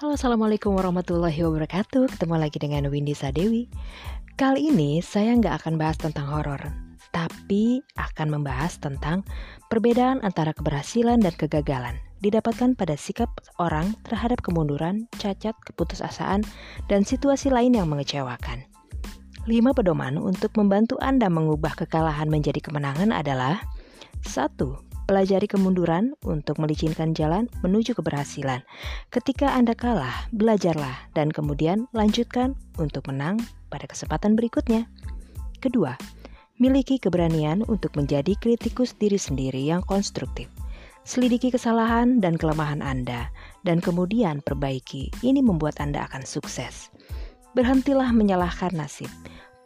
Halo, Assalamualaikum warahmatullahi wabarakatuh. Ketemu lagi dengan Windy Sadewi. Kali ini saya nggak akan bahas tentang horor Tapi akan membahas tentang perbedaan antara keberhasilan dan kegagalan Didapatkan pada sikap orang terhadap kemunduran, cacat, keputusasaan, dan situasi lain yang mengecewakan. 5 pedoman untuk membantu Anda mengubah kekalahan menjadi kemenangan adalah 1 pelajari kemunduran untuk melicinkan jalan menuju keberhasilan. Ketika Anda kalah, belajarlah dan kemudian lanjutkan untuk menang pada kesempatan berikutnya. Kedua, miliki keberanian untuk menjadi kritikus diri sendiri yang konstruktif. Selidiki kesalahan dan kelemahan Anda, dan kemudian perbaiki. Ini membuat Anda akan sukses. Berhentilah menyalahkan nasib.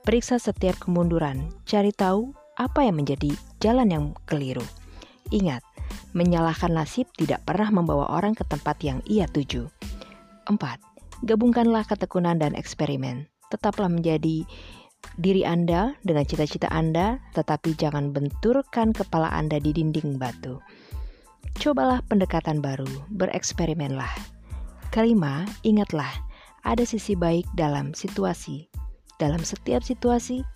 Periksa setiap kemunduran, cari tahu apa yang menjadi jalan yang keliru. Ingat, menyalahkan nasib tidak pernah membawa orang ke tempat yang ia tuju. 4. Gabungkanlah ketekunan dan eksperimen. Tetaplah menjadi diri Anda dengan cita-cita Anda, tetapi jangan benturkan kepala Anda di dinding batu. Cobalah pendekatan baru, bereksperimenlah. Kelima, ingatlah, ada sisi baik dalam situasi. Dalam setiap situasi,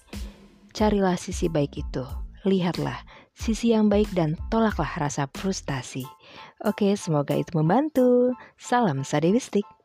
carilah sisi baik itu. Lihatlah sisi yang baik dan tolaklah rasa frustasi. Oke, semoga itu membantu. Salam sadewistik.